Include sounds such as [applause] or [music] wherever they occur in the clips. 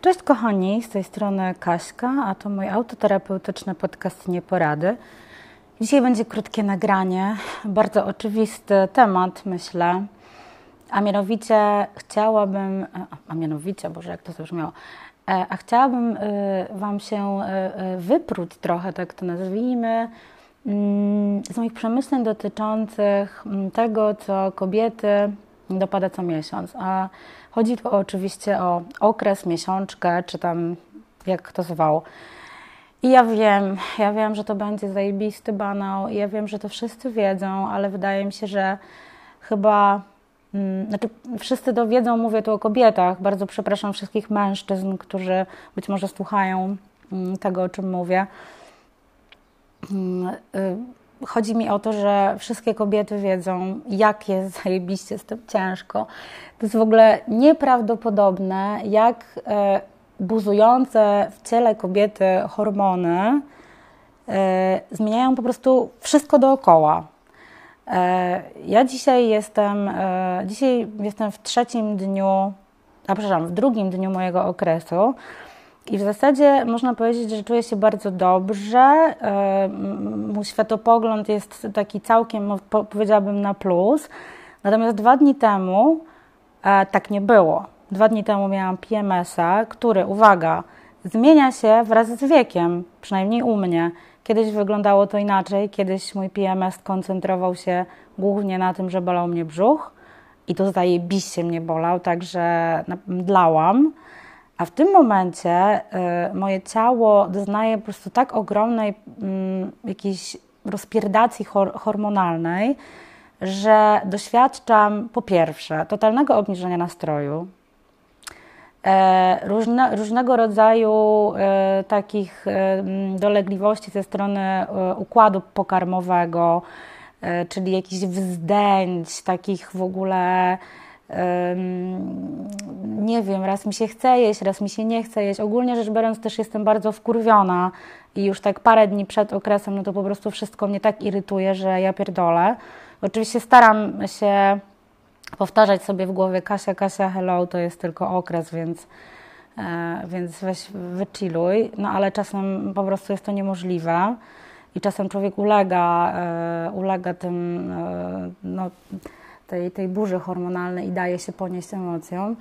Cześć kochani, z tej strony Kaśka, a to mój autoterapeutyczny podcast Nieporady. Dzisiaj będzie krótkie nagranie, bardzo oczywisty temat, myślę. A mianowicie chciałabym, a mianowicie, Boże, jak to zabrzmiało, e, a chciałabym y, Wam się y, y, wypróć trochę, tak to nazwijmy, mm, z moich przemyśleń dotyczących mm, tego, co kobiety dopada co miesiąc. A chodzi tu oczywiście o okres, miesiączkę, czy tam jak kto zwał. I ja wiem, ja wiem, że to będzie zajebisty banał, ja wiem, że to wszyscy wiedzą, ale wydaje mi się, że chyba mm, znaczy, wszyscy to wiedzą, mówię tu o kobietach. Bardzo przepraszam wszystkich mężczyzn, którzy być może słuchają mm, tego, o czym mówię. Chodzi mi o to, że wszystkie kobiety wiedzą, jak [laughs] jest zajebiście z tym ciężko. To jest w ogóle nieprawdopodobne, jak e, buzujące w ciele kobiety hormony e, zmieniają po prostu wszystko dookoła. E, ja dzisiaj jestem, dzisiaj jestem w trzecim dniu, a przepraszam, w drugim dniu mojego okresu. I w zasadzie można powiedzieć, że czuję się bardzo dobrze. E, mój światopogląd jest taki całkiem, powiedziałabym, na plus. Natomiast dwa dni temu e, tak nie było. Dwa dni temu miałam PMS-a, który, uwaga, zmienia się wraz z wiekiem, przynajmniej u mnie. Kiedyś wyglądało to inaczej. Kiedyś mój PMS koncentrował się głównie na tym, że bolał mnie brzuch i to zajebiście mnie bolał, także dlałam. A w tym momencie y, moje ciało doznaje po prostu tak ogromnej y, jakiejś rozpierdacji hor hormonalnej, że doświadczam po pierwsze totalnego obniżenia nastroju, e, różne, różnego rodzaju e, takich e, dolegliwości ze strony e, układu pokarmowego, e, czyli jakichś wzdęć, takich w ogóle nie wiem, raz mi się chce jeść, raz mi się nie chce jeść. Ogólnie rzecz biorąc też jestem bardzo wkurwiona i już tak parę dni przed okresem, no to po prostu wszystko mnie tak irytuje, że ja pierdolę. Oczywiście staram się powtarzać sobie w głowie Kasia, Kasia, hello, to jest tylko okres, więc, e, więc weź wychilluj, no ale czasem po prostu jest to niemożliwe i czasem człowiek ulega, e, ulega tym, e, no tej, tej burzy hormonalnej i daje się ponieść emocjom.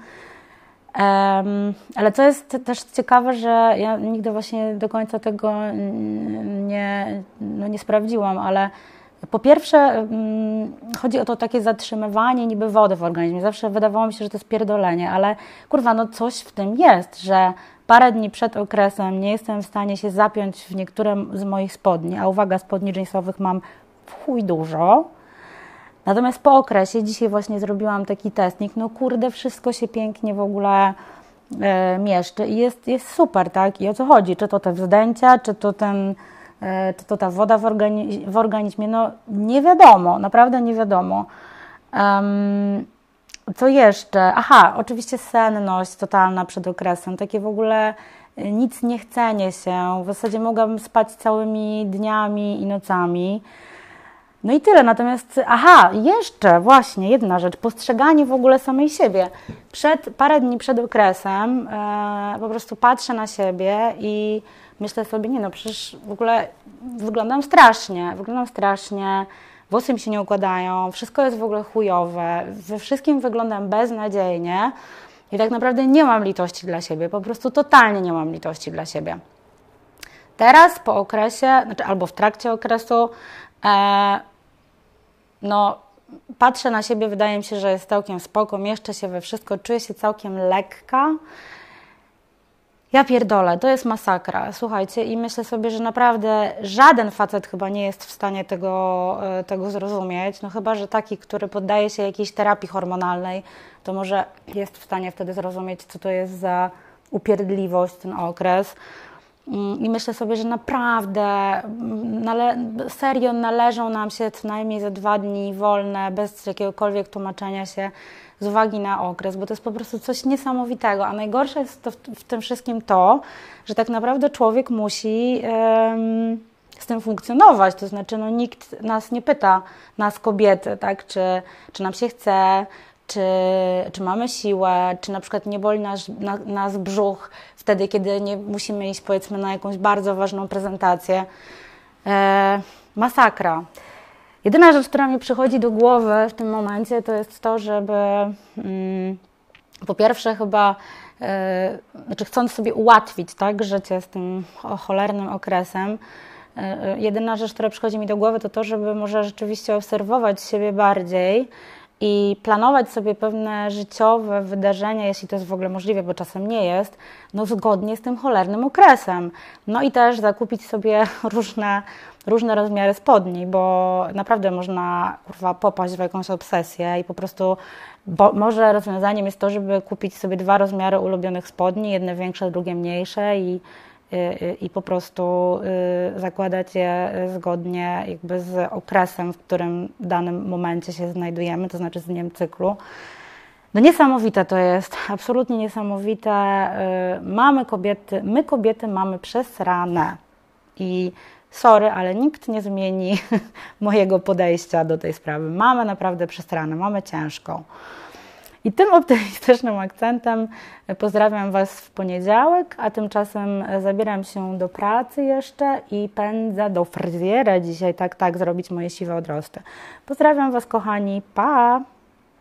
Ale co jest też ciekawe, że ja nigdy właśnie do końca tego nie, no nie sprawdziłam, ale po pierwsze chodzi o to takie zatrzymywanie niby wody w organizmie. Zawsze wydawało mi się, że to jest pierdolenie, ale kurwa, no coś w tym jest, że parę dni przed okresem nie jestem w stanie się zapiąć w niektóre z moich spodni, a uwaga, spodni jeansowych mam w chuj dużo, Natomiast po okresie, dzisiaj właśnie zrobiłam taki testnik, no kurde, wszystko się pięknie w ogóle e, mieszczy i jest, jest super, tak? I o co chodzi? Czy to te wzdęcia, czy to ten, e, czy to ta woda w, organi w organizmie? No nie wiadomo, naprawdę nie wiadomo. Um, co jeszcze? Aha, oczywiście senność totalna przed okresem, takie w ogóle e, nic nie chcenie się. W zasadzie mogłabym spać całymi dniami i nocami. No i tyle. Natomiast, aha, jeszcze właśnie jedna rzecz, postrzeganie w ogóle samej siebie. Przed, parę dni przed okresem e, po prostu patrzę na siebie i myślę sobie, nie no, przecież w ogóle wyglądam strasznie, wyglądam strasznie, włosy mi się nie układają, wszystko jest w ogóle chujowe, we wszystkim wyglądam beznadziejnie i tak naprawdę nie mam litości dla siebie, po prostu totalnie nie mam litości dla siebie. Teraz po okresie, znaczy albo w trakcie okresu, e, no patrzę na siebie, wydaje mi się, że jest całkiem spoko, mieszczę się we wszystko, czuję się całkiem lekka. Ja pierdolę, to jest masakra, słuchajcie, i myślę sobie, że naprawdę żaden facet chyba nie jest w stanie tego, e, tego zrozumieć, no chyba, że taki, który poddaje się jakiejś terapii hormonalnej, to może jest w stanie wtedy zrozumieć, co to jest za upierdliwość ten okres. I myślę sobie, że naprawdę mm, nale serio należą nam się co najmniej za dwa dni wolne, bez jakiegokolwiek tłumaczenia się z uwagi na okres, bo to jest po prostu coś niesamowitego. A najgorsze jest to w, w tym wszystkim to, że tak naprawdę człowiek musi z tym funkcjonować. To znaczy, no, nikt nas nie pyta, nas kobiety, tak, czy, czy nam się chce, czy, czy mamy siłę, czy na przykład nie boli nas, na, nas brzuch wtedy, kiedy nie musimy iść powiedzmy na jakąś bardzo ważną prezentację. E, masakra. Jedyna rzecz, która mi przychodzi do głowy w tym momencie, to jest to, żeby mm, po pierwsze chyba, e, znaczy chcąc sobie ułatwić tak, życie z tym cholernym okresem, e, e, jedyna rzecz, która przychodzi mi do głowy, to to, żeby może rzeczywiście obserwować siebie bardziej i planować sobie pewne życiowe wydarzenia, jeśli to jest w ogóle możliwe, bo czasem nie jest, no zgodnie z tym cholernym okresem. No i też zakupić sobie [laughs] różne, różne rozmiary spodni, bo naprawdę można kurwa popaść w jakąś obsesję i po prostu bo może rozwiązaniem jest to, żeby kupić sobie dwa rozmiary ulubionych spodni, jedne większe, drugie mniejsze i i po prostu y, zakładać je zgodnie jakby z okresem, w którym w danym momencie się znajdujemy, to znaczy z dniem cyklu. No niesamowite to jest, [laughs] absolutnie niesamowite. Y, mamy kobiety, my kobiety mamy przesrane i sorry, ale nikt nie zmieni [laughs] mojego podejścia do tej sprawy. Mamy naprawdę przesrane, mamy ciężką. I tym optymistycznym akcentem pozdrawiam Was w poniedziałek, a tymczasem zabieram się do pracy jeszcze i pędzę do fryzjera dzisiaj, tak, tak, zrobić moje siwe odrosty. Pozdrawiam Was, kochani, pa!